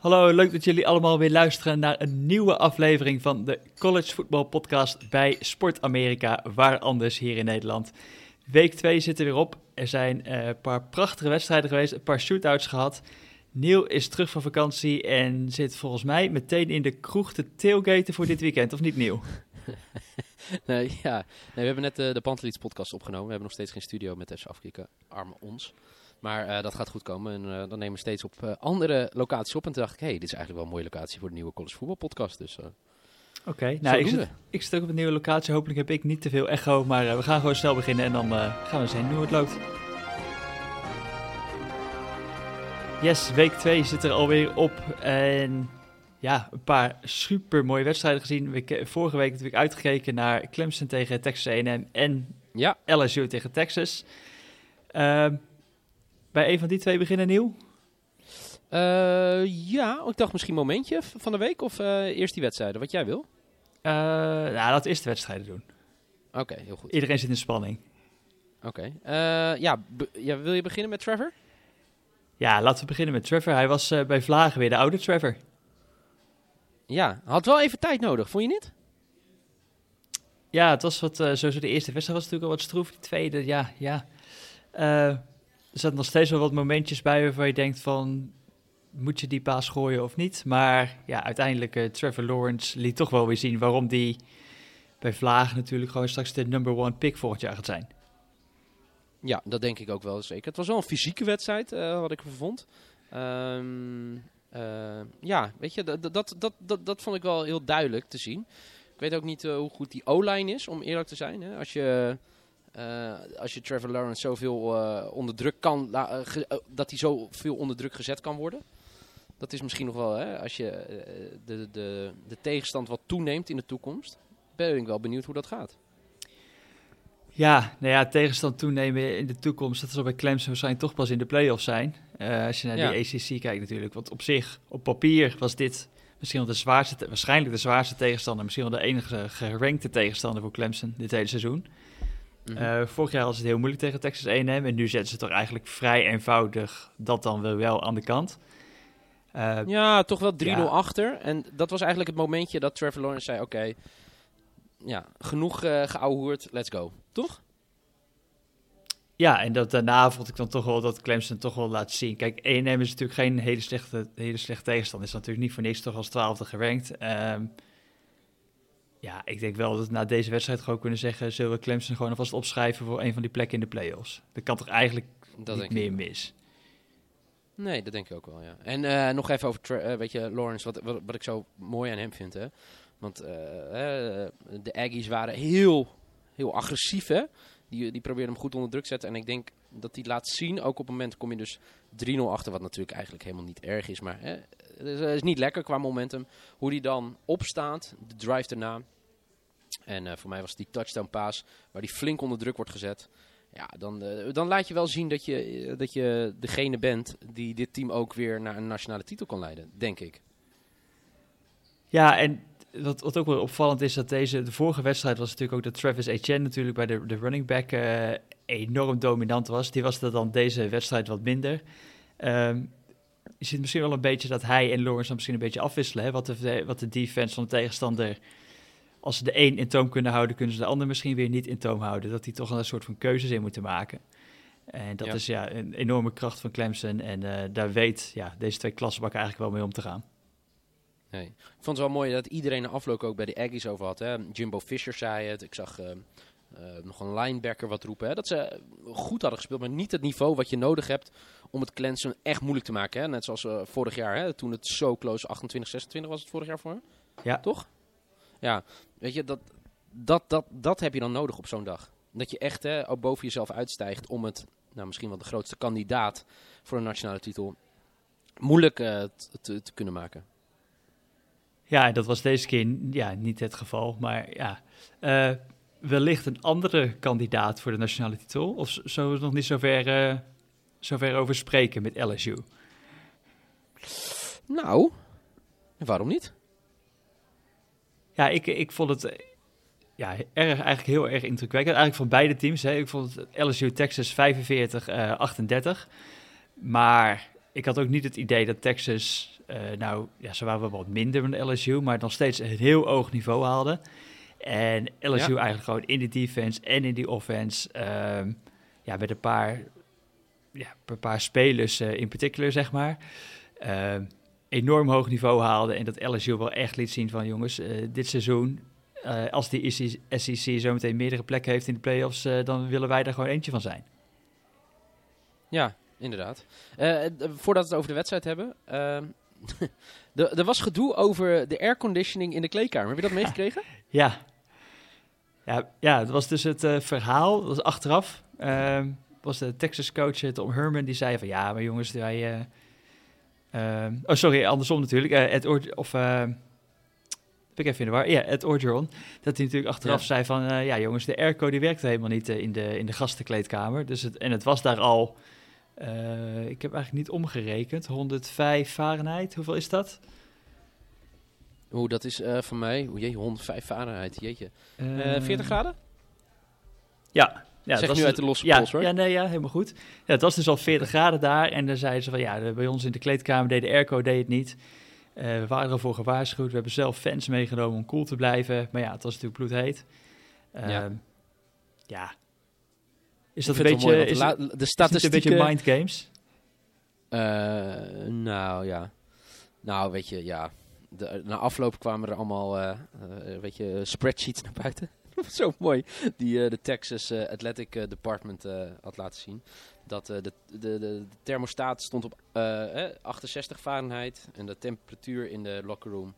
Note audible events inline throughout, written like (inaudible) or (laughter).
Hallo, leuk dat jullie allemaal weer luisteren naar een nieuwe aflevering van de College Football Podcast bij Sport Amerika, waar anders hier in Nederland. Week 2 zit er weer op. Er zijn eh, een paar prachtige wedstrijden geweest, een paar shootouts gehad. Neil is terug van vakantie en zit volgens mij meteen in de kroeg te tailgaten voor dit weekend, of niet Neil? (laughs) nee, ja. We hebben net de, de Pantelits podcast opgenomen. We hebben nog steeds geen studio met FC Afkikken. Arme ons. Maar uh, dat gaat goed komen. En uh, dan nemen we steeds op uh, andere locaties op. En toen dacht ik, hé, hey, dit is eigenlijk wel een mooie locatie voor de nieuwe college voetbal podcast. Dus, Oké, okay. nou, ik zit, ik zit ook op een nieuwe locatie. Hopelijk heb ik niet te veel echo. Maar we gaan gewoon snel beginnen en dan gaan we zien hoe het loopt. Yes, week 2 zit er alweer op. En ja, een paar super mooie wedstrijden gezien. We, vorige week natuurlijk uitgekeken naar Clemson tegen Texas A&M en ja. LSU tegen Texas. Uh, bij een van die twee beginnen nieuw? Uh, ja, ik dacht misschien momentje van de week of uh, eerst die wedstrijden, wat jij wil? Uh, nou, laten we eerst de wedstrijden doen. Oké, okay, heel goed. Iedereen zit in spanning. Oké. Okay. ja, ja, wil je beginnen met Trevor? Ja, laten we beginnen met Trevor. Hij was bij Vlagen weer de oude Trevor. Ja, had wel even tijd nodig, vond je niet? Ja, het was wat, sowieso de eerste wedstrijd was natuurlijk al wat stroef. De tweede, ja, ja. Er zaten nog steeds wel wat momentjes bij waarvan je denkt van... moet je die paas gooien of niet? Maar ja, uiteindelijk uh, Trevor Lawrence liet toch wel weer zien... waarom die bij Vlaag natuurlijk gewoon straks de number one pick volgend jaar gaat zijn. Ja, dat denk ik ook wel zeker. Het was wel een fysieke wedstrijd, uh, wat ik vond. Um, uh, ja, weet je, dat, dat, dat, dat, dat vond ik wel heel duidelijk te zien. Ik weet ook niet hoe goed die O-line is, om eerlijk te zijn. Hè? Als je... Uh, als je Trevor Lawrence zoveel uh, onder druk kan, uh, dat hij zoveel onder druk gezet kan worden. Dat is misschien nog wel, hè, als je de, de, de tegenstand wat toeneemt in de toekomst, ben ik wel benieuwd hoe dat gaat. Ja, nou ja, tegenstand toenemen in de toekomst, dat zal bij Clemson waarschijnlijk toch pas in de playoffs zijn. als je naar ja. die ACC kijkt natuurlijk. Want op zich, op papier was dit misschien wel de zwaarste, waarschijnlijk de zwaarste tegenstander. Misschien wel de enige gerankte tegenstander voor Clemson dit hele seizoen. Uh, vorig jaar was het heel moeilijk tegen Texas A&M en nu zetten ze toch eigenlijk vrij eenvoudig dat dan wel, wel aan de kant. Uh, ja, toch wel 3-0 ja. achter. En dat was eigenlijk het momentje dat Trevor Lawrence zei, oké, okay, ja, genoeg uh, geouwehoerd, let's go. Toch? Ja, en dat, daarna vond ik dan toch wel dat Clemson toch wel laat zien. Kijk, A&M is natuurlijk geen hele slechte, hele slechte tegenstander. Is natuurlijk niet voor niks toch als twaalfde gerankt. Um, ja, ik denk wel dat we na deze wedstrijd gewoon kunnen zeggen... zullen we Clemson gewoon alvast opschrijven voor een van die plekken in de playoffs. Dat kan toch eigenlijk dat niet meer mis? Nee, dat denk ik ook wel, ja. En uh, nog even over, uh, weet je, Lawrence, wat, wat, wat, ik zo mooi aan hem vind, hè. Want uh, de Aggies waren heel, heel agressief, hè. Die, die probeerden hem goed onder druk te zetten. En ik denk dat hij laat zien, ook op het moment kom je dus 3-0 achter... wat natuurlijk eigenlijk helemaal niet erg is, maar... Het is niet lekker qua momentum. Hoe die dan opstaat, de drive erna. En uh, voor mij was die touchdown pass waar die flink onder druk wordt gezet. Ja, dan, uh, dan laat je wel zien dat je, dat je degene bent die dit team ook weer naar een nationale titel kan leiden, denk ik. Ja, en wat, wat ook wel opvallend is, dat deze, de vorige wedstrijd was natuurlijk ook dat Travis Etienne natuurlijk bij de, de running back enorm dominant was. Die was er dan deze wedstrijd wat minder. Um, je ziet misschien wel een beetje dat hij en Lawrence dan misschien een beetje afwisselen. Hè? Wat, de, wat de defense van de tegenstander. Als ze de een in toom kunnen houden, kunnen ze de ander misschien weer niet in toom houden. Dat die toch een soort van keuzes in moeten maken. En dat is ja een enorme kracht van Clemson. En uh, daar weet ja, deze twee klassenbakken eigenlijk wel mee om te gaan. Nee. Ik vond het wel mooi dat iedereen de afloop ook bij de Aggies over had. Hè? Jimbo Fisher zei het. Ik zag uh, uh, nog een linebacker wat roepen. Hè? Dat ze goed hadden gespeeld, maar niet het niveau wat je nodig hebt om het Clemson echt moeilijk te maken. Hè? Net zoals uh, vorig jaar, hè? toen het zo close 28-26 was het vorig jaar voor Ja. Toch? Ja, weet je, dat, dat, dat, dat heb je dan nodig op zo'n dag. Dat je echt hè, boven jezelf uitstijgt om het, nou misschien wel de grootste kandidaat voor een nationale titel, moeilijk uh, te, te kunnen maken. Ja, dat was deze keer ja, niet het geval. Maar ja, uh, wellicht een andere kandidaat voor de nationale titel? Of zullen we nog niet zover, uh, zover over spreken met LSU? Nou, waarom niet? Ja, ik, ik vond het ja, erg, eigenlijk heel erg indrukwekkend. Eigenlijk van beide teams. Hè. Ik vond het LSU Texas 45-38. Uh, maar ik had ook niet het idee dat Texas, eh, nou ja, ze waren wel wat minder dan LSU, maar nog steeds een heel hoog niveau haalde. En LSU eigenlijk gewoon in de defense en in die offense, ehm, ja, met een paar, ja, een paar spelers in particular, zeg maar, ehm, enorm hoog niveau haalde. En dat LSU wel echt liet zien van, jongens, dit seizoen, als die SEC zo meteen meerdere plekken heeft in de playoffs, dan willen wij daar gewoon eentje van zijn. Ja, inderdaad. Voordat we het over de wedstrijd hebben. (laughs) Uh, er was gedoe over de airconditioning in de kleedkamer. Heb je dat meegekregen? (laughs) Ja. Ja, ja, het was dus het uh, verhaal. Dat was achteraf. Uh, was de Texas coach Tom Herman die zei van ja, maar jongens, wij. Ehm, oh, sorry, andersom natuurlijk. Ed Or of ik even in de war. Ja, Ed Orgeron. Dat hij natuurlijk achteraf zei van... Ja jongens, de airco die werkte helemaal niet in, de, in de gastenkleedkamer. Dus het, en het was daar al ik heb eigenlijk niet omgerekend. 105 Fahrenheit, hoeveel is dat? Oeh, dat is uh, van mij, oeh, jee, 105 Fahrenheit, jeetje. Uh, 40 graden? Ja. ja zeg nu uit de losse ja, pols, hoor. Ja, nee, ja, helemaal goed. Ja, het was dus al 40 (laughs) graden daar. En dan zeiden ze van, ja, bij ons in de kleedkamer deed de airco deed het niet. Uh, we waren ervoor gewaarschuwd. We hebben zelf fans meegenomen om cool te blijven. Maar ja, het was natuurlijk bloedheet. Uh, ja. ja, is dat een beetje, is, de, de statistieken... een beetje mind games? Uh, nou ja. Nou, weet je, ja. Na afloop kwamen er allemaal, uh, uh, weet je, spreadsheets naar buiten. (laughs) Zo mooi. Die de Texas Athletic Department had laten zien. Dat de, de, de, de, thermostaat stond op 68 Fahrenheit. En de temperatuur in de locker room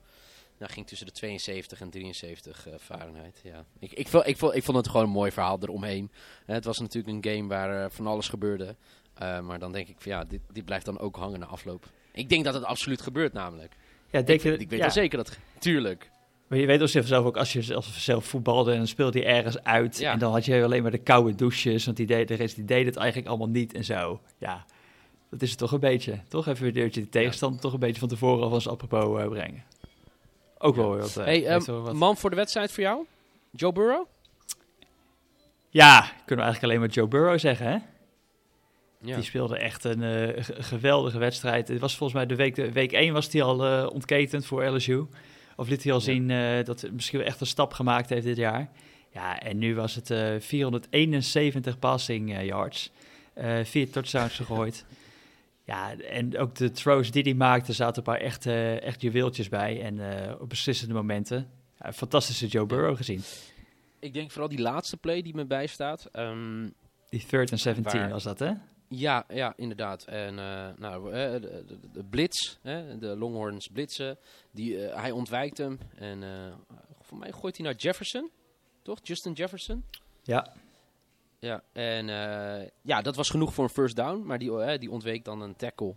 nou, ging tussen de 72 en 73 uh, Fahrenheit. Ja. Ik, ik, vond, ik, vond, ik vond het gewoon een mooi verhaal eromheen. Het was natuurlijk een game waar van alles gebeurde. Maar dan denk ik van ja, dit, dit blijft dan ook hangen na afloop. Ik denk dat het absoluut gebeurt namelijk. Ja, denk ik, je, ik weet ja. zeker dat... Tuurlijk. Maar je weet ook zelf ook, als je zelf voetbalde en dan speelde je ergens uit. Ja. En dan had je alleen maar de koude douches. Want die deed, de rest die deed het eigenlijk allemaal niet en zo. Ja, dat is het toch een beetje. Toch even weer de tegenstand toch een beetje van tevoren alvast apropos brengen. Ook wel wat. Uh, hey, um, wat. man voor de wedstrijd voor jou? Joe Burrow? Ja, kunnen we eigenlijk alleen maar Joe Burrow zeggen, hè? Ja. Die speelde echt een uh, geweldige wedstrijd. Het was volgens mij de week, de week 1 was hij al uh, ontketend voor LSU. Of liet hij al ja. zien uh, dat hij misschien wel echt een stap gemaakt heeft dit jaar. Ja, en nu was het 471 passing yards. vier touchdowns gegooid. (laughs) Ja, en ook de throws die hij maakte, zaten een paar echt, echt juweeltjes bij. En op beslissende momenten. Fantastische Joe Burrow gezien. Ik denk vooral die laatste play die me bijstaat. Um, die third and 17 waar... was dat, hè? Ja, ja inderdaad. En uh, nou, de, de, de, blitz, hè, de Longhorns blitsen, die, hij ontwijkt hem. En voor mij gooit hij naar Jefferson, toch? Justin Jefferson? Ja. Ja, en ja, dat was genoeg voor een first down, maar die, die ontweek dan een tackle.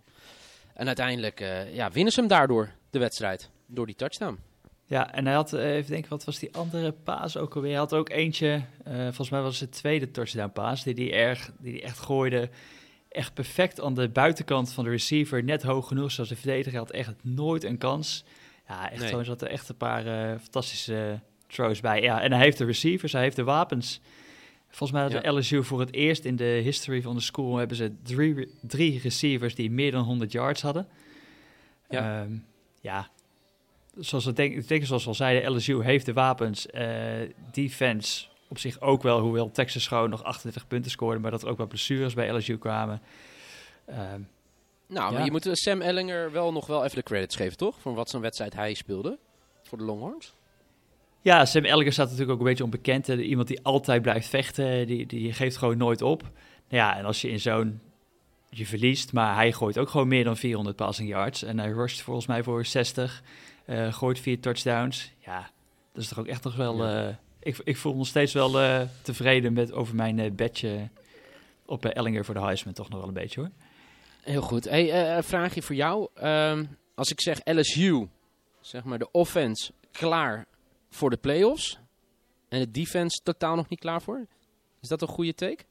En uiteindelijk ja, winnen ze hem daardoor, de wedstrijd, door die touchdown. Ja, en hij had, even denken, wat was die andere paas ook alweer? Hij had ook eentje, volgens mij was het de tweede touchdown paas, die die, erg, die die echt gooide. Echt perfect aan de buitenkant van de receiver, net hoog genoeg, zoals de verdediger had echt nooit een kans. Ja, echt nee. zat er echt een paar fantastische throws bij. Ja, en hij heeft de receivers, hij heeft de wapens. Volgens mij hadden ja. LSU voor het eerst in de history van de school hebben ze drie, drie receivers die meer dan 100 yards hadden. Ja, um, ja. zoals we denk, denk, zoals we al zeiden, LSU heeft de wapens. Uh, defense op zich ook wel, hoewel Texas gewoon nog 38 punten scoorde, maar dat er ook wel blessures bij LSU kwamen. Um, nou, ja. je moet Sam Ellinger wel nog wel even de credits geven, toch? Voor wat zo'n wedstrijd hij speelde voor de Longhorns. Ja, Sam Ellinger staat natuurlijk ook een beetje onbekend. Iemand die altijd blijft vechten, die, die geeft gewoon nooit op. Nou ja, en als je in zo'n... Je verliest, maar hij gooit ook gewoon meer dan 400 passing yards. En hij rusht volgens mij voor 60. Uh, gooit vier touchdowns. Ja, dat is toch ook echt nog wel... Ja. Uh, ik, ik voel me nog steeds wel uh, tevreden met, over mijn uh, bedje op Ellinger voor de Heisman. Toch nog wel een beetje hoor. Heel goed. Hey, vraagje voor jou. Um, als ik zeg LSU, zeg maar de offense, klaar voor de playoffs. En de defense totaal nog niet klaar voor. Is dat een goede take?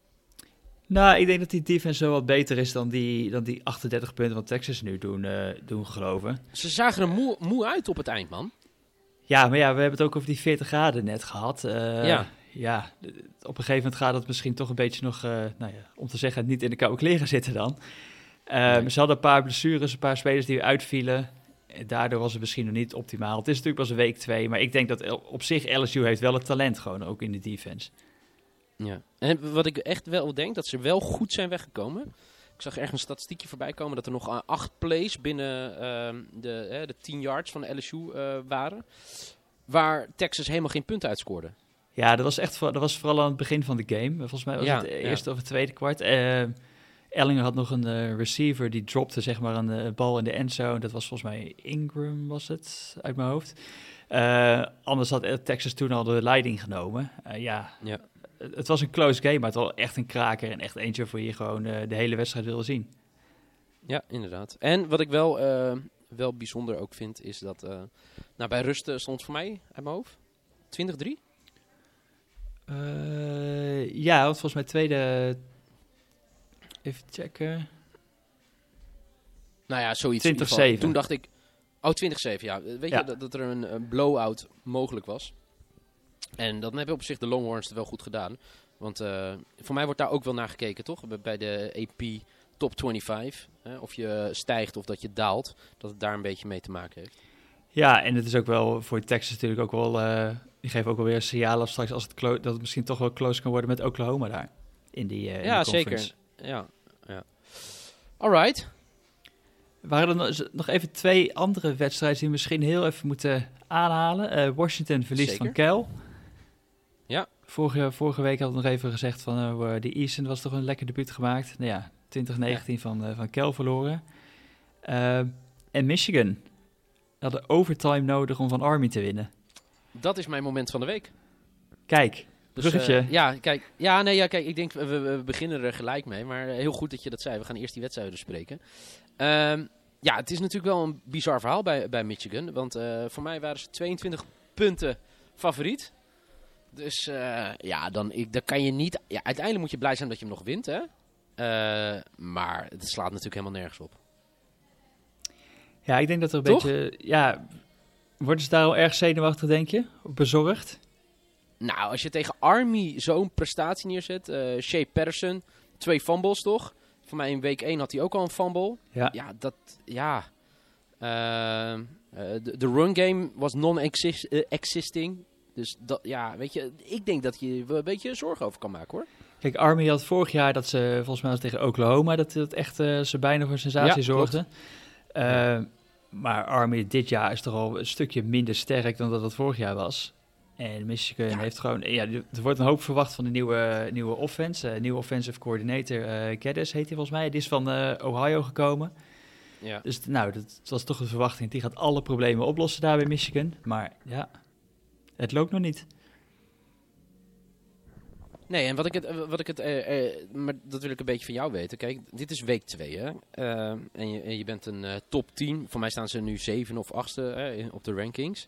Nou, ik denk dat die defense zo wat beter is dan die, dan die 38 punten wat Texas nu doen, uh, doen geloven. Ze zagen er moe, moe uit op het eind, man. Ja, maar ja, we hebben het ook over die 40 graden net gehad. Uh, ja. Ja, op een gegeven moment gaat het misschien toch een beetje nog, uh, nou ja, om te zeggen, niet in de koude kleren zitten dan. Ehm, Nee. Ze hadden een paar blessures, een paar spelers die uitvielen. En Daardoor was het misschien nog niet optimaal. Het is natuurlijk pas een week twee, maar ik denk dat op zich LSU heeft wel het talent gewoon, ook in de defense. Ja. En wat ik echt wel denk, dat ze wel goed zijn weggekomen. Ik zag ergens een statistiekje voorbij komen dat er nog eh, acht plays binnen ehm, de, de 10 yards van de LSU eh, waren. Waar Texas helemaal geen punten uitscoorde. Ja, dat was echt dat was vooral aan het begin van de game. Volgens mij was Ja, het ja. eerste of het tweede kwart. Ehm, Ellinger had nog een eh, receiver die dropte zeg maar een bal in de endzone. Dat was volgens mij Ingram was het uit mijn hoofd. Anders had Texas toen al de leiding genomen. Ja, Ja. Het was een close game, maar het was echt een kraker en echt eentje voor je gewoon eh, de hele wedstrijd wilde zien. Ja, inderdaad. En wat ik wel, eh, wel bijzonder ook vind, is dat eh, nou, bij rust eh, stond voor mij uit mijn hoofd 20-3. Eh, ja, want volgens mij tweede. Even checken. Nou ja, zoiets. in ieder geval. 20-7. Toen dacht ik, oh 20-7, ja. Weet Ja. je, dat, dat er een, een blowout mogelijk was. En dan hebben op zich de Longhorns het wel goed gedaan. Want eh, voor mij wordt daar ook wel naar gekeken, toch? Bij- de AP Top 25. Hè? Of je stijgt of dat je daalt. Dat het daar een beetje mee te maken heeft. Ja, en het is ook wel voor Texas natuurlijk ook wel. eh, die geven ook wel weer af straks als het dat het misschien toch wel close kan worden met Oklahoma daar. In die, eh, in ja, zeker. Ja, ja. Alright. Waren er nog- even twee andere wedstrijden die we misschien heel even moeten aanhalen? Washington verliest Zeker. van Cal. Ja. Vorige, vorige week had ik nog even gezegd van eh die Easton was toch een lekker debuut gemaakt. Nou ja, 2019 van, eh, van Cal verloren. Eh, en Michigan hadden overtime nodig om van Army te winnen. Dat is mijn moment van de week. Kijk, Dus, bruggetje. ja, kijk, ja, nee, ja, kijk, ik denk, we, we beginnen er gelijk mee. Maar heel goed dat je dat zei. We gaan eerst die wedstrijden bespreken. Ehm, ja, het is natuurlijk wel een bizar verhaal bij, bij Michigan. Want voor mij waren ze 22 punten favoriet. Dus eh, ja, dan, ik, dan kan je niet... Ja, uiteindelijk moet je blij zijn dat je hem nog wint, hè. Eh, maar het slaat natuurlijk helemaal nergens op. Ja, ik denk dat er een Toch? beetje... Ja, worden ze daar al erg zenuwachtig, denk je? Bezorgd? Nou, als je tegen Army zo'n prestatie neerzet. eh Shea Patterson, twee fumbles toch? Voor mij in week 1 had hij ook al een fumble. Ja. Ja, dat... Ja. De, de run game was non-existing. Dus dat, ja, weet je, ik denk dat je er een beetje zorgen over kan maken hoor. Kijk, Army had vorig jaar dat ze, volgens mij was tegen Oklahoma, dat, dat echt eh, ze bijna voor sensatie Ja, zorgden. Eh, Maar Army dit jaar is toch al een stukje minder sterk dan dat het vorig jaar was. En Michigan Ja. heeft gewoon, ja, er wordt een hoop verwacht van de nieuwe, nieuwe offense. Eh, nieuwe offensive coordinator, Geddes heet hij volgens mij. Die is van Ohio gekomen. Ja. Dus nou, dat was toch de verwachting. Die gaat alle problemen oplossen daar bij Michigan. Maar ja, het loopt nog niet. Nee, en wat ik het, wat ik het eh, eh, maar dat wil ik een beetje van jou weten. Kijk, dit is week 2, hè? Eh, en, je, en je bent een eh, top 10. Voor mij staan ze nu 7 of 8 op de rankings.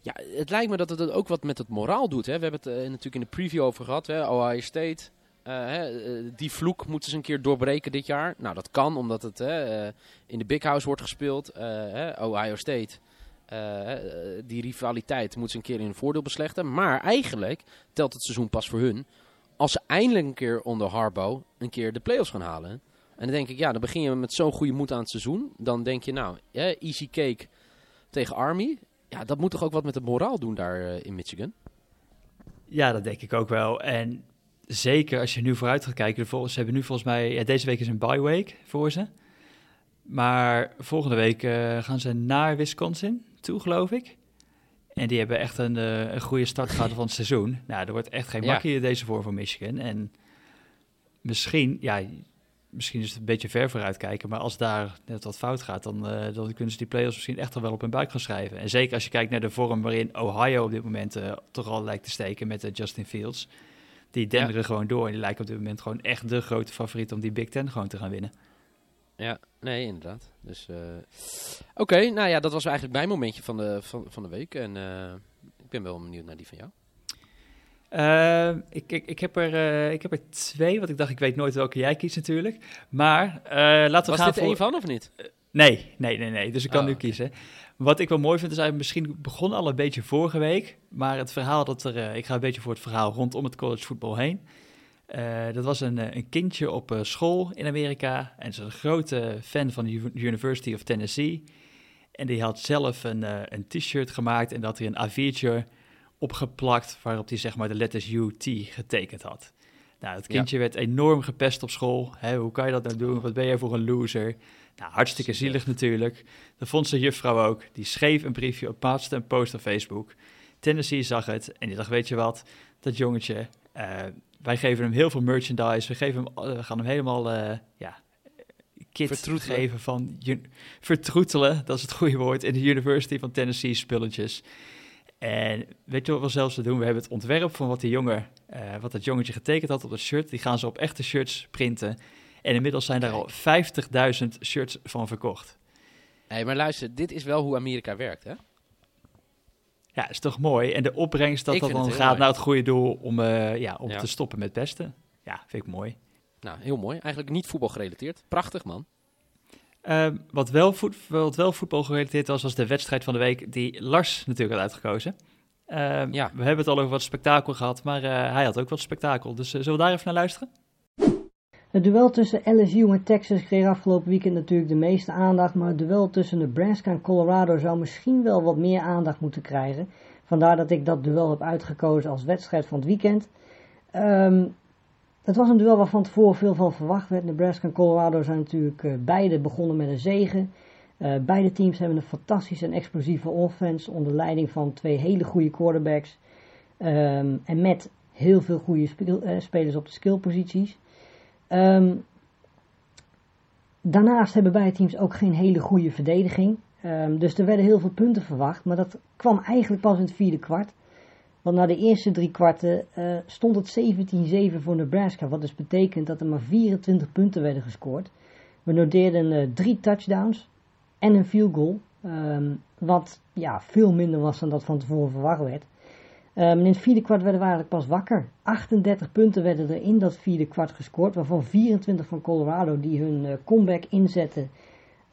Ja, het lijkt me dat het ook wat met het moraal doet. Hè? We hebben het natuurlijk in de preview over gehad. Hè? Ohio State. Hè, die vloek moeten ze een keer doorbreken dit jaar. Nou, dat kan omdat het in de Big House wordt gespeeld. Ohio State. Eh, eh, die rivaliteit moet ze een keer in een voordeel beslechten. Maar eigenlijk telt het seizoen pas voor hun. Als ze eindelijk een keer onder Harbaugh een keer de playoffs gaan halen. En dan denk ik, ja, dan begin je met zo'n goede moed aan het seizoen. Dan denk je, nou, easy cake tegen Army. Ja, dat moet toch ook wat met het moraal doen daar eh, in Michigan? Ja, dat denk ik ook wel. En zeker als je nu vooruit gaat kijken. de Ze hebben nu volgens mij... Deze week is een bye week voor ze. Maar volgende week gaan ze naar Wisconsin toe, geloof ik. En die hebben echt een, eh, een goede start gehad van het seizoen. Nou, er wordt echt geen Ja. makkie deze voor voor Michigan. En misschien, ja, misschien is het een beetje ver vooruit kijken. Maar als daar net wat fout gaat, dan, eh, dan kunnen ze die playoffs misschien echt al wel op hun buik gaan schrijven. En zeker als je kijkt naar de vorm waarin Ohio op dit moment eh, toch al lijkt te steken met Justin Fields. Die denderen gewoon door en die lijken op dit moment gewoon echt de grote favoriet om die Big Ten gewoon te gaan winnen. Ja, nee, inderdaad. Dus, eh, oké, nou ja, dat was eigenlijk mijn momentje van de, van, van de week. En eh, ik ben wel benieuwd naar die van jou. Eh, ik, ik, ik, heb er, ik heb er twee, want ik dacht ik weet nooit welke jij kiest natuurlijk. Maar laten we Was gaan dit er voor... één van of niet? Nee, nee, nee, nee. Dus ik kan Oh, nu kiezen. Wat ik wel mooi vind is eigenlijk misschien begon al een beetje vorige week, maar het verhaal dat er, ik ga een beetje voor het verhaal rondom het college voetbal heen. Uh, dat was een, een kindje op uh, school in Amerika. En ze is een grote fan van de University of Tennessee. En die had zelf een, uh, een t-shirt gemaakt en dat hij een A4'tje opgeplakt waarop hij zeg maar de letters UT getekend had. Nou, het kindje werd enorm gepest op school. Hè, hoe kan je dat nou doen? Wat ben jij voor een loser? Nou, hartstikke zielig natuurlijk. Dat vond zijn juffrouw ook. Die schreef een briefje, op, plaatste een post op Facebook. Tennessee zag het en die dacht, weet je wat, dat jongetje, uh, wij geven hem heel veel merchandise. We, geven hem, we gaan hem helemaal, uh, ja, kit geven van vertroetelen, dat is het goede woord, in de University van Tennessee spulletjes. En weet je wat we zelfs doen? We hebben het ontwerp van wat, die jongen, uh, wat dat jongetje getekend had op het shirt. Die gaan ze op echte shirts printen. En inmiddels zijn daar al 50.000 shirts van verkocht. Hé, hey, maar luister, dit is wel hoe Amerika werkt, hè? Ja, is toch mooi. En de opbrengst dat dat dan gaat naar het goede doel om, uh, ja, om te stoppen met pesten. Ja, vind ik mooi. Nou, heel mooi. Eigenlijk niet voetbal gerelateerd. Prachtig, man. Uh, wat, wel voet, wat wel voetbal gerelateerd was, was de wedstrijd van de week die Lars natuurlijk had uitgekozen. Uh, ja. We hebben het al over wat spektakel gehad, maar uh, hij had ook wat spektakel. Dus zullen we daar even naar luisteren? Het duel tussen LSU en Texas kreeg afgelopen weekend natuurlijk de meeste aandacht, maar het duel tussen Nebraska en Colorado zou misschien wel wat meer aandacht moeten krijgen. Vandaar dat ik dat duel heb uitgekozen als wedstrijd van het weekend. Um, het was een duel waarvan tevoren veel van verwacht werd. Nebraska en Colorado zijn natuurlijk uh, beide begonnen met een zegen. Uh, beide teams hebben een fantastische en explosieve offense onder leiding van twee hele goede quarterbacks. Um, en met heel veel goede uh, spelers op de skillposities. Um, daarnaast hebben beide teams ook geen hele goede verdediging. Um, dus er werden heel veel punten verwacht. Maar dat kwam eigenlijk pas in het vierde kwart. Want na de eerste drie kwarten uh, stond het 17-7 voor Nebraska. Wat dus betekent dat er maar 24 punten werden gescoord. We noteerden uh, drie touchdowns en een field goal. Um, wat ja, veel minder was dan dat van tevoren verwacht werd. Um, in het vierde kwart werden we eigenlijk pas wakker. 38 punten werden er in dat vierde kwart gescoord. Waarvan 24 van Colorado die hun uh, comeback inzetten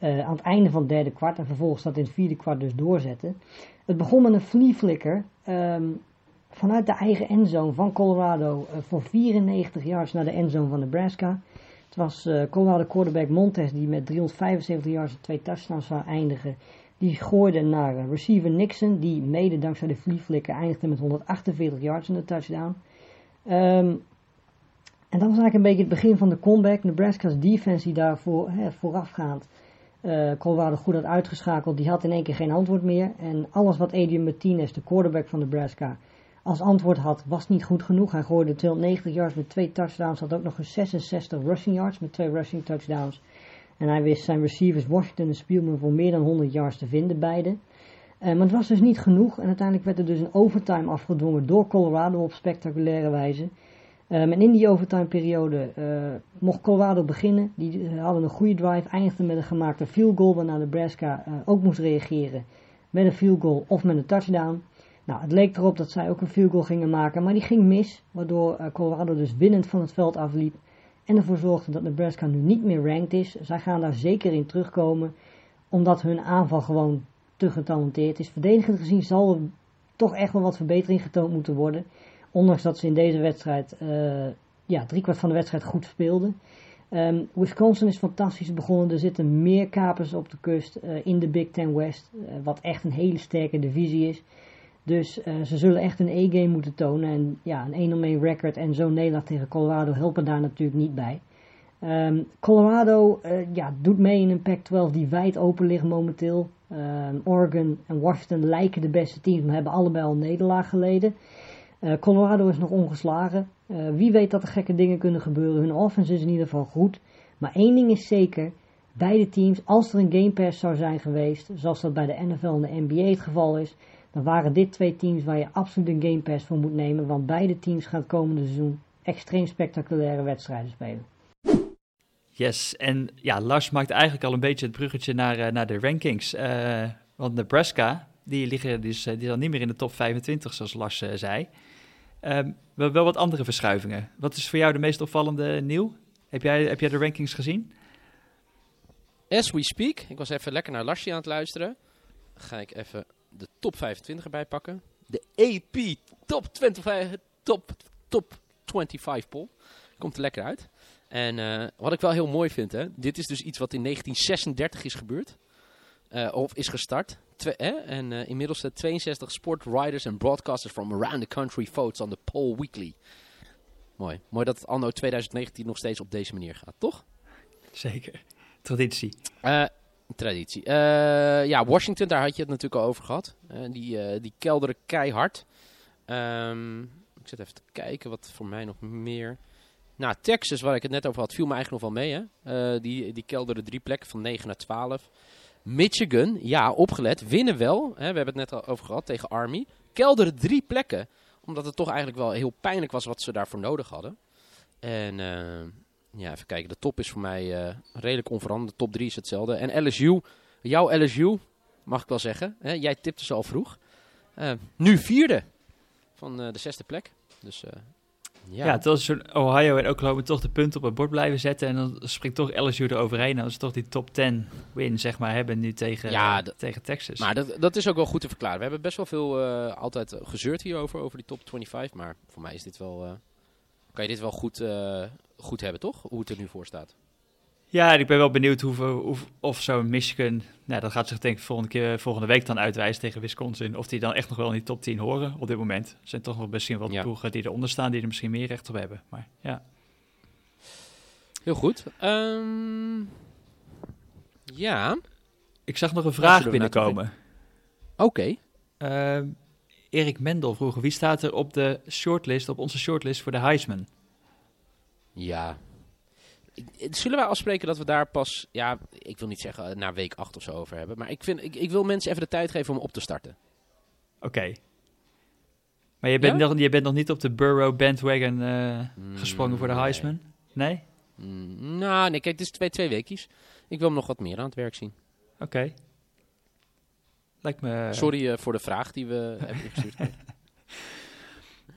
aan het einde van het derde kwart. En vervolgens dat in het vierde kwart dus doorzetten. Het begon met een flea flicker. Um, vanuit de eigen endzone van Colorado voor 94 yards naar de endzone van Nebraska. Het was Colorado quarterback Montes die met 375 yards en twee touchdowns zou eindigen. Die gooide naar uh, receiver Nixon, die mede dankzij de flea flicker eindigde met 148 yards in de touchdown. Um, en dat was eigenlijk een beetje het begin van de comeback. Nebraska's defense die daarvoor voorafgaand uh, Colorado goed had uitgeschakeld, die had in één keer geen antwoord meer. En alles wat Adrian Martinez, de quarterback van Nebraska, als antwoord had, was niet goed genoeg. Hij gooide 290 yards met twee touchdowns, had ook nog een 66 rushing yards met twee rushing touchdowns. En hij wist zijn receivers Washington en Spielman voor meer dan 100 yards te vinden, beide. Uh, maar het was dus niet genoeg en uiteindelijk werd er dus een overtime afgedwongen door Colorado op spectaculaire wijze. Um, en in die overtime periode uh, mocht Colorado beginnen. Die hadden een goede drive, eindigden met een gemaakte field goal waarna Nebraska ook moest reageren met een field goal of met een touchdown. Nou, het leek erop dat zij ook een field goal gingen maken, maar die ging mis, waardoor Colorado dus winnend van het veld afliep en ervoor zorgde dat Nebraska nu niet meer ranked is. Zij gaan daar zeker in terugkomen, omdat hun aanval gewoon te getalenteerd is. Verdedigend gezien zal er toch echt wel wat verbetering getoond moeten worden, ondanks dat ze in deze wedstrijd, uh, ja, driekwart van de wedstrijd goed speelden. Um, Wisconsin is fantastisch begonnen. Er zitten meer kapers op de kust uh, in de Big Ten West. Uh, wat echt een hele sterke divisie is. Dus uh, ze zullen echt een E-game moeten tonen. En ja, een 1-1 record en zo'n nederlaag tegen Colorado helpen daar natuurlijk niet bij. Um, Colorado uh, ja, doet mee in een Pac-12 die wijd open ligt momenteel. Um, Oregon en Washington lijken de beste teams, maar hebben allebei al nederlaag geleden. Uh, Colorado is nog ongeslagen. wie weet dat er gekke dingen kunnen gebeuren. Hun offense is in ieder geval goed. Maar één ding is zeker. Beide teams, als er een Game Pass zou zijn geweest, zoals dat bij de NFL en de NBA het geval is, dan waren dit twee teams waar je absoluut een Game Pass voor moet nemen, want beide teams gaan het komende seizoen extreem spectaculaire wedstrijden spelen. Yes, en ja, Lars maakt eigenlijk al een beetje het bruggetje naar, uh, naar de rankings. Uh, want Nebraska, die liggen dus, uh, die dan niet meer in de top 25, zoals Lars zei. Um, wel, wel wat andere verschuivingen. Wat is voor jou de meest opvallende nieuw? Heb jij, heb jij de rankings gezien? As we speak, ik was even lekker naar Larsje aan het luisteren. Ga ik even de top 25 erbij pakken. De AP Top 25, top, top 25 poll. Komt er lekker uit. En eh, wat ik wel heel mooi vind, hè, dit is dus iets wat in 1936 is gebeurd. Eh, of is gestart. Twe- hè? En eh, inmiddels de 62 sport writers and broadcasters from around the country votes on the poll weekly. Mooi. Mooi dat het anno 2019 nog steeds op deze manier gaat, toch? Zeker. Traditie. Traditie. Eh, ja, Washington, daar had je het natuurlijk al over gehad. Eh, die, eh die kelderen keihard. Ehm, ik zit even te kijken wat voor mij nog meer... Nou, Texas, waar ik het net over had, viel me eigenlijk nog wel mee. Hè? Die, die kelderen drie plekken van 9 naar 12. Michigan, ja, opgelet, winnen wel. Hè? We hebben het net al over gehad tegen Army. Kelderen drie plekken. Omdat het toch eigenlijk wel heel pijnlijk was wat ze daarvoor nodig hadden. En eh, ja, even kijken. De top is voor mij eh, redelijk onveranderd. De top 3 is hetzelfde. En LSU, jouw LSU, mag ik wel zeggen. Hè? Jij tipte ze al vroeg. Eh, nu vierde van eh, de zesde plek. Dus ja. Ja, zo'n Ohio en Oklahoma toch de punten op het bord blijven zetten. En dan springt toch LSU er overheen. En als ze toch die top 10 win, zeg maar, hebben nu tegen, Ja, tegen Texas. Maar dat, dat is ook wel goed te verklaren. We hebben best wel veel altijd gezeurd hierover, over die top 25. Maar voor mij is dit wel, kan je dit wel goed, eh, goed hebben, toch? Hoe het er nu voor staat. Ja, ik ben wel benieuwd hoeveel, hoe, of zo'n Michigan, nou, dat gaat zich denk ik volgende, keer, volgende week dan uitwijzen tegen Wisconsin. Of die dan echt nog wel in die top 10 horen op dit moment. Er zijn toch nog misschien wat Ja. ploegen die eronder staan, die er misschien meer recht op hebben. Maar ja, Heel goed. Ehm, ja, ik zag nog een vraag binnenkomen. oké. Ehm, Erik Mendel vroeg, wie staat er op de shortlist, op onze shortlist voor de Heisman? Ja. Ik- Zullen wij afspreken dat we daar pas, ja, ik wil niet zeggen eh, na week 8 of zo over hebben. Maar ik, vind, ik, ik wil mensen even de tijd geven om op te starten. Oké. Maar je bent, Ja? nog, je bent nog niet op de Burrow bandwagon eh, Mm, gesprongen voor de nee. Heisman? Nee? Mm, nou, nee, kijk, het is twee, twee weekjes. Ik wil hem nog wat meer aan het werk zien. Oké. Lijkt me... Sorry eh, voor de vraag die we (laughs) hebben ingestuurd.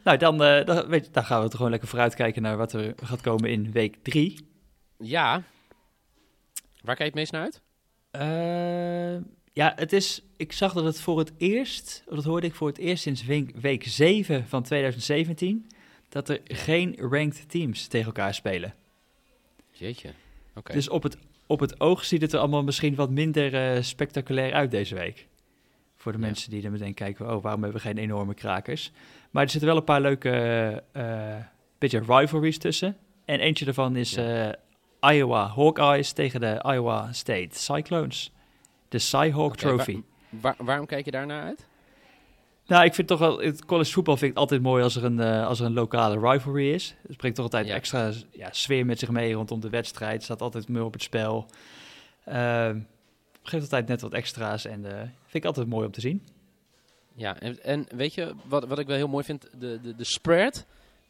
Nou, dan, eh, dan, weet je, dan gaan we toch gewoon lekker vooruitkijken naar wat er gaat komen in week 3. ja. Waar kijk je het meest naar uit? ja, het is... Ik zag dat het voor het eerst... Dat hoorde ik voor het eerst sinds week, week 7 van 2017... dat er geen ranked teams tegen elkaar spelen. Jeetje. Oké. Dus op het, op het oog ziet het er allemaal misschien wat minder eh, spectaculair uit deze week. Voor de Ja. mensen die er meteen kijken, oh, waarom hebben we geen enorme krakers? Maar er zitten wel een paar leuke, eh, beetje rivalries tussen. En eentje daarvan is Ja. eh, Iowa Hawkeyes tegen de Iowa State Cyclones. De Cyhawk Oké, Trophy. Waar- waarom kijk je daarnaar uit? Nou, ik vind toch wel, het college voetbal vind ik altijd mooi als er een, als er een lokale rivalry is. Het brengt toch altijd Ja. extra ja, sfeer met zich mee rondom de wedstrijd. Het staat altijd meer op het spel. Ehm geeft altijd net wat extra's en eh, vind ik altijd mooi om te zien. Ja, en, en weet je wat, wat ik wel heel mooi vind? De, de, de spread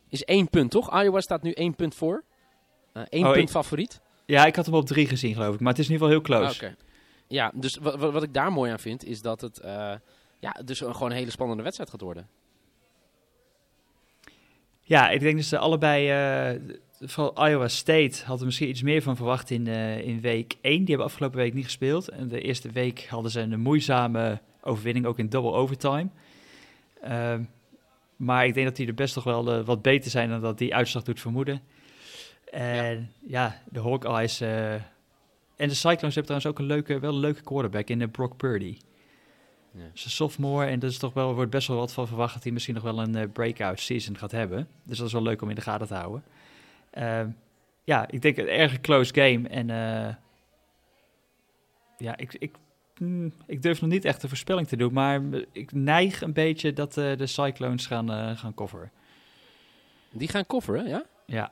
is één punt, toch? Iowa staat nu één punt voor. Eh één Oh, punt ik- favoriet. Ja, ik had hem op drie gezien geloof ik, maar het is in ieder geval heel Ah, close. Oké. Ja, dus wat, wat, ik daar mooi aan vind, is dat het eh, ja, dus een, gewoon een hele spannende wedstrijd gaat worden. Ja, ik denk dat ze allebei, vooral Iowa State hadden misschien iets meer van verwacht in, eh, in week 1. Die hebben afgelopen week niet gespeeld. En de eerste week hadden ze een moeizame overwinning, ook in double overtime. Ehm, maar ik denk dat die er best toch wel eh, wat beter zijn dan dat die uitslag doet vermoeden. En ja, de Hawkeyes eh, en de Cyclones hebben trouwens ook een leuke, wel een leuke quarterback in de Brock Purdy. Ja. Dat is een sophomore en dat is toch wel, er wordt best wel wat van verwacht dat hij misschien nog wel een breakout season gaat hebben. Dus dat is wel leuk om in de gaten te houden. Ehm, ja, ik denk een erg close game. En eh, ja, ik, ik, mm, ik durf nog niet echt een voorspelling te doen, maar ik neig een beetje dat eh, de Cyclones gaan, eh, gaan coveren. Die gaan coveren, ja? Ja,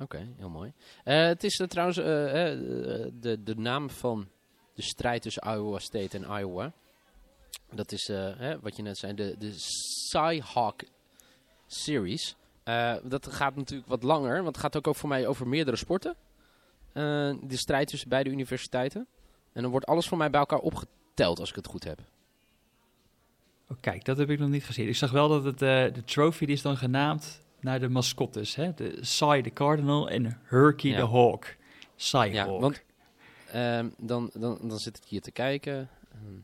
Oké, heel mooi. Het is eh, trouwens de, de naam van de strijd tussen Iowa State en Iowa. Dat is hè, wat je net zei, de, de Cyhawk Series. Eh, dat gaat natuurlijk wat langer, want het gaat ook voor mij over meerdere sporten. Eh, de strijd tussen beide universiteiten. En dan wordt alles voor mij bij elkaar opgeteld, als ik het goed heb. oh, kijk, dat heb ik nog niet gezien. Ik zag wel dat het, eh, de trophy die is dan genaamd naar de mascottes. Hè? De Cy de Cardinal en Herky Ja. de Hawk. Ja, want ehm, dan, dan, dan zit ik hier te kijken. Ehm,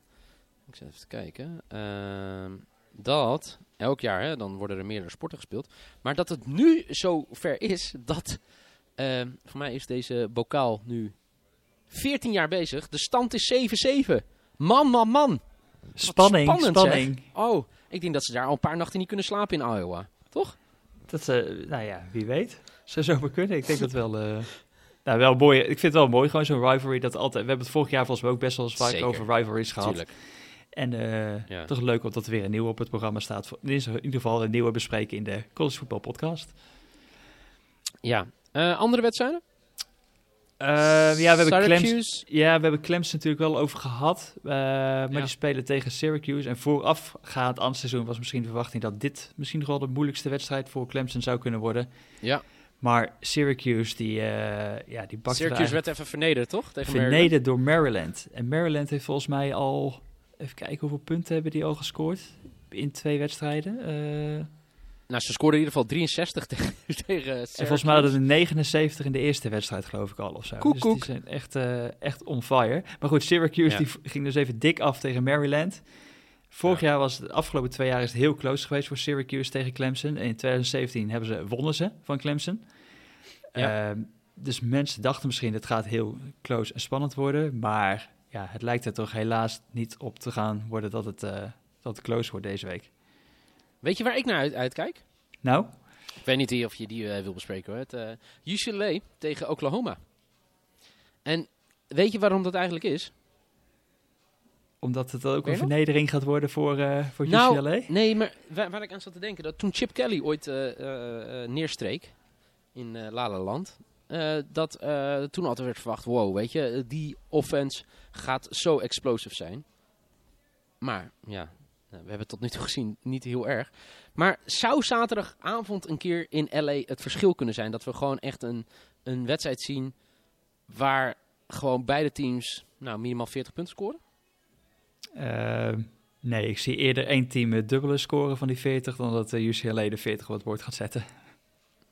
ik zit even te kijken. Ehm, dat elk jaar, hè, dan worden er meerdere sporten gespeeld. Maar dat het nu zo ver is dat, eh, voor mij is deze bokaal nu 14 jaar bezig. De stand is 7-7. Man, man, man. Spanning, spannend, spanning. Oh, ik denk dat ze daar al een paar nachten niet kunnen slapen in Iowa. Toch? Dat, eh, nou ja, wie weet. Zou zomaar kunnen. Ik denk dat wel... eh, nou, wel mooi. Ik vind het wel mooi, gewoon zo'n rivalry. Dat altijd, we hebben het vorig jaar volgens mij ook best wel eens vaak Zeker. over rivalries gehad. Tuurlijk. En eh, Ja. toch leuk omdat er weer een nieuwe op het programma staat. In ieder geval een nieuwe bespreken in de College Football Podcast. Ja. Eh, andere wedstrijden? Eh, ja, we hebben Clemson, ja, we hebben Clemson natuurlijk wel over gehad. eh, maar Ja. die spelen tegen Syracuse. En voorafgaand aan het seizoen was misschien de verwachting dat dit misschien nog wel de moeilijkste wedstrijd voor Clemson zou kunnen worden. Ja. Maar Syracuse, die, eh ja, die bakte Syracuse werd even vernederd, toch? Tegen Maryland? vernederd door Maryland. En Maryland heeft volgens mij al, even kijken hoeveel punten hebben die al gescoord in twee wedstrijden. Eh, Nou, ze scoorden in ieder geval 63 (laughs) tegen, tegen en volgens mij hadden ze 79 in de eerste wedstrijd geloof ik al of zo. Koek, dus koek. die zijn echt, eh, echt on fire. Maar goed, Syracuse Ja. die ging dus even dik af tegen Maryland. Vorig Ja. jaar was het, de afgelopen twee jaar is het heel close geweest voor Syracuse tegen Clemson. En in 2017 hebben ze, wonnen ze van Clemson. Ja. Ehm, dus mensen dachten misschien het gaat heel close en spannend worden. Maar ja, het lijkt er toch helaas niet op te gaan worden dat het, eh, dat het close wordt deze week. Weet je waar ik naar uit, uitkijk? Nou, Ik weet niet of je die eh, wil bespreken hoor. Het, eh, UCLA tegen Oklahoma. En weet je waarom dat eigenlijk is? omdat het ook een vernedering gaat worden voor, voor Nou, UCLA. Nee, maar waar, waar ik aan zat te denken, dat toen Chip Kelly ooit neerstreek in eh La La Land, eh, dat toen altijd werd verwacht, wow, weet je, die offense gaat zo explosive zijn. Maar ja, nou, we hebben tot nu toe gezien niet heel erg. Maar zou zaterdagavond een keer in LA het verschil kunnen zijn? Dat we gewoon echt een, een wedstrijd zien waar gewoon beide teams nou, minimaal 40 punten scoren? Ehm, nee, ik zie eerder één team met dubbele scoren van die 40 dan dat eh, UCLA de 40 op het bord gaat zetten.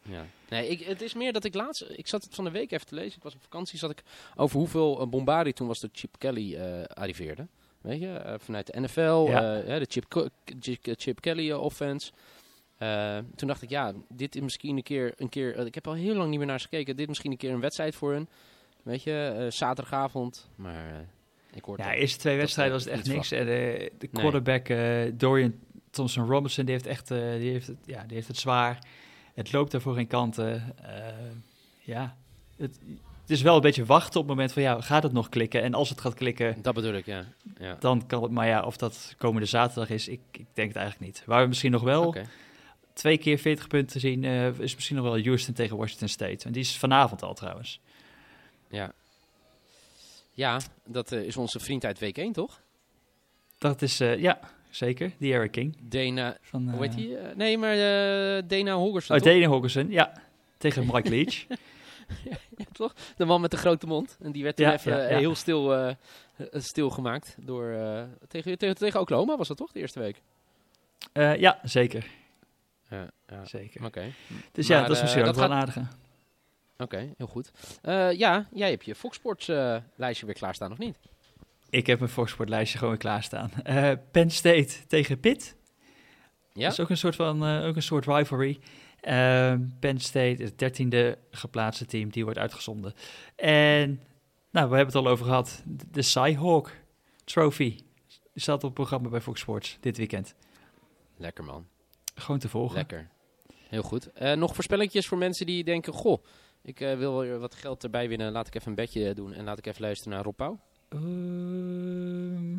Ja. Nee, ik, het is meer dat ik laatst... Ik zat het van de week even te lezen. Ik was op vakantie. Zat ik over hoeveel uh, Bombari toen was de Chip Kelly eh, arriveerde. Weet je, eh, vanuit de NFL. Ja. eh, ja, de Chip, Chip, Kelly eh, offense. Eh, toen dacht ik, ja, dit is misschien een keer... Een keer eh, ik heb al heel lang niet meer naar ze gekeken. Dit is misschien een keer een wedstrijd voor hun. Weet je, eh, zaterdagavond. Maar eh, ik hoor Ja, de eerste twee dat, wedstrijden eh, was het echt niks. En de, quarterback eh, Dorian Thompson Robinson, die heeft, echt, eh, die, heeft het, ja, die heeft het zwaar. Het loopt er voor geen kanten. Eh, ja, het, het is wel een beetje wachten op het moment van, ja, gaat het nog klikken? En als het gaat klikken, Dat bedoel ik, ja. ja. dan kan het. Maar ja, of dat komende zaterdag is, ik, ik denk het eigenlijk niet. Waar we misschien nog wel twee keer 40 punten zien, eh, is misschien nog wel Houston tegen Washington State. En die is vanavond al trouwens. Ja. Ja, dat eh, is onze vriend uit week 1, toch? Dat is, ja, zeker. Die Eric King. Dana, Van, hoe heet eh, die? Eh, nee, maar eh Dana Holgerson, Oh, toch? Dana ja. Tegen Mike Leach. (laughs) Ja, toch? De man met de grote mond. En die werd toen Ja, even ja, ja. heel stil, stil gemaakt door... eh, tegen, tegen, tegen Oklahoma was dat toch, de eerste week? Eh, ja, zeker. Zeker. Oké, Dus Maar, ja, dat is misschien ook dat wel gaat- aardige. Oké, heel goed. Eh, ja, jij hebt je Fox Sports eh, lijstje weer klaarstaan, of niet? Ik heb mijn Foxport lijstje gewoon klaarstaan. Eh Penn State tegen Pitt. Ja? Dat is ook een soort van eh, ook een soort rivalry. Ehm, Penn State, het dertiende geplaatste team, die wordt uitgezonden. En nou, we hebben het al over gehad. De, de Cyhawk Trophy staat op het programma bij Fox Sports dit weekend. Lekker man, Gewoon te volgen. lekker. Heel goed. Eh, nog voorspellingjes voor mensen die denken... Goh, ik wil weer wat geld erbij winnen. Laat ik even een bedje doen en laat ik even luisteren naar Rob Pauw. Ehm,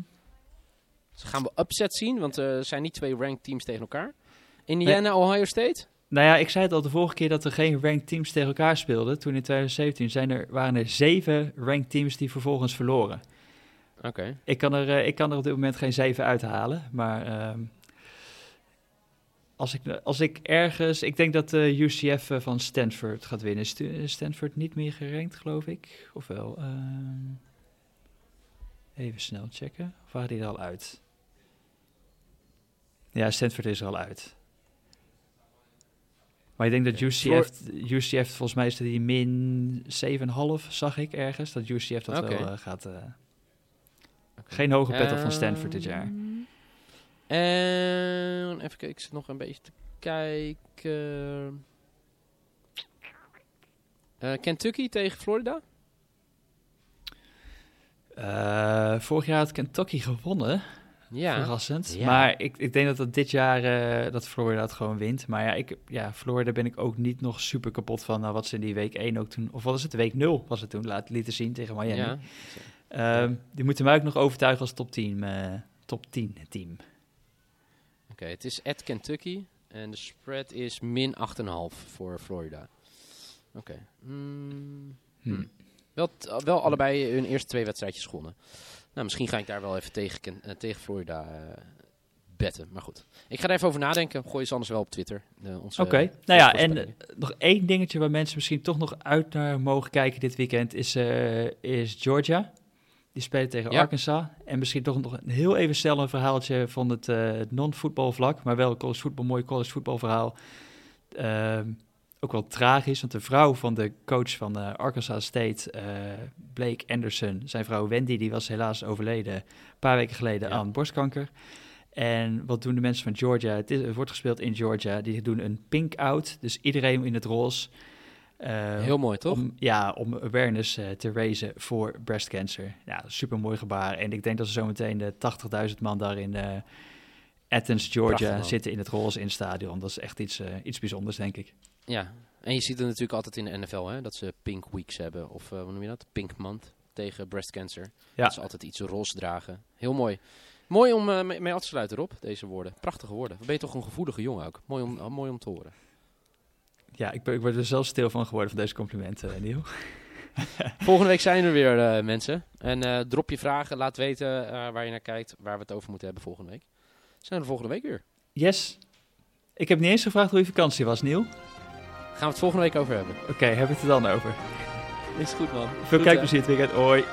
Dus gaan we upset zien, want eh, er zijn niet twee ranked teams tegen elkaar. Indiana, Ohio State? Nou ja, ik zei het al de vorige keer dat er geen ranked teams tegen elkaar speelden. Toen in 2017 zijn er, waren er zeven ranked teams die vervolgens verloren. Oké. Ik kan er, eh, ik kan er op dit moment geen zeven uithalen. Maar ehm, als, ik, als ik ergens... Ik denk dat de UCF eh, van Stanford gaat winnen. Is Stanford niet meer gerankt, geloof ik? Of wel? Ehm, even snel checken. Of waren die er al uit? Ja, Stanford is er al uit. Maar ik denk dat. UCF, UCF, volgens mij is die min 7,5, zag ik ergens. Dat UCF dat wel eh, gaat... eh, geen hoge pet van Stanford dit jaar. Ehm, En even kijken, ik zit nog een beetje te kijken. Eh, Kentucky tegen Florida? Eh, vorig jaar had Kentucky gewonnen, Ja. verrassend. Ja. Maar ik, ik denk dat dat dit jaar eh, dat Florida het gewoon wint. Maar ja, ik, ja, Florida ben ik ook niet nog super kapot van. Nou, wat ze in die week 1 ook toen, of wat is het, week 0 was het toen, laat, lieten zien tegen Miami. Ja. Ehm, die moeten mij ook nog overtuigen als top 10, eh, top 10 team. Oké, het is at Kentucky en de spread is min 8,5 voor Florida. Oké. Mm, Hm. Wel, wel allebei hun eerste twee wedstrijdjes gewonnen. Nou, misschien ga ik daar wel even tegen, eh, tegen Florida eh betten. Maar goed, ik ga er even over nadenken. Gooi ze anders wel op Twitter. Onze, Oké, eh, nou ja, en eh, nog één dingetje waar mensen misschien toch nog uit naar mogen kijken dit weekend is, eh, is Georgia. Die spelen tegen Ja. Arkansas. En misschien toch nog een heel even snel een verhaaltje van het eh, non-voetbalvlak, maar wel een college voetbal, mooi college voetbalverhaal. Ehm, ook wel tragisch, want de vrouw van de coach van eh, Arkansas State, eh, Blake Anderson, zijn vrouw Wendy, die was helaas overleden een paar weken geleden Ja. aan borstkanker. En wat doen de mensen van Georgia? Het, is, het wordt gespeeld in Georgia. Die doen een pink-out, dus iedereen in het roze. Eh, Heel mooi, toch? Om, ja, om awareness te raisen voor breast cancer. Ja, super mooi gebaar. En ik denk dat ze zometeen de 80.000 man daar in Athens, Georgia Prachtig, zitten in het roze in het stadion. Dat is echt iets, iets bijzonders, denk ik. Ja, en je ziet het natuurlijk altijd in de NFL, hè, dat ze Pink Weeks hebben. Of eh, hoe noem je dat? Pink Month tegen breast cancer. Ja. Dat ze altijd iets roze dragen. Heel mooi. Mooi om eh, mee, af te sluiten, Rob, deze woorden. Prachtige woorden. Ben je toch een gevoelige jongen ook. Mooi om, mooi om te horen. Ja, ik, ben, ik word er zelf stil van geworden van deze complimenten, eh, Niel. (laughs) (laughs) Volgende week zijn we weer, eh, mensen. En eh, drop je vragen. Laat weten eh, waar je naar kijkt. Waar we het over moeten hebben volgende week. Zijn we de volgende week weer. Yes. Ik heb niet eens gevraagd hoe je vakantie was, Niel. Oké, Gaan we het volgende week over hebben. hebben we het er dan over. Is goed, man. Veel kijkplezier het weekend. Hoi.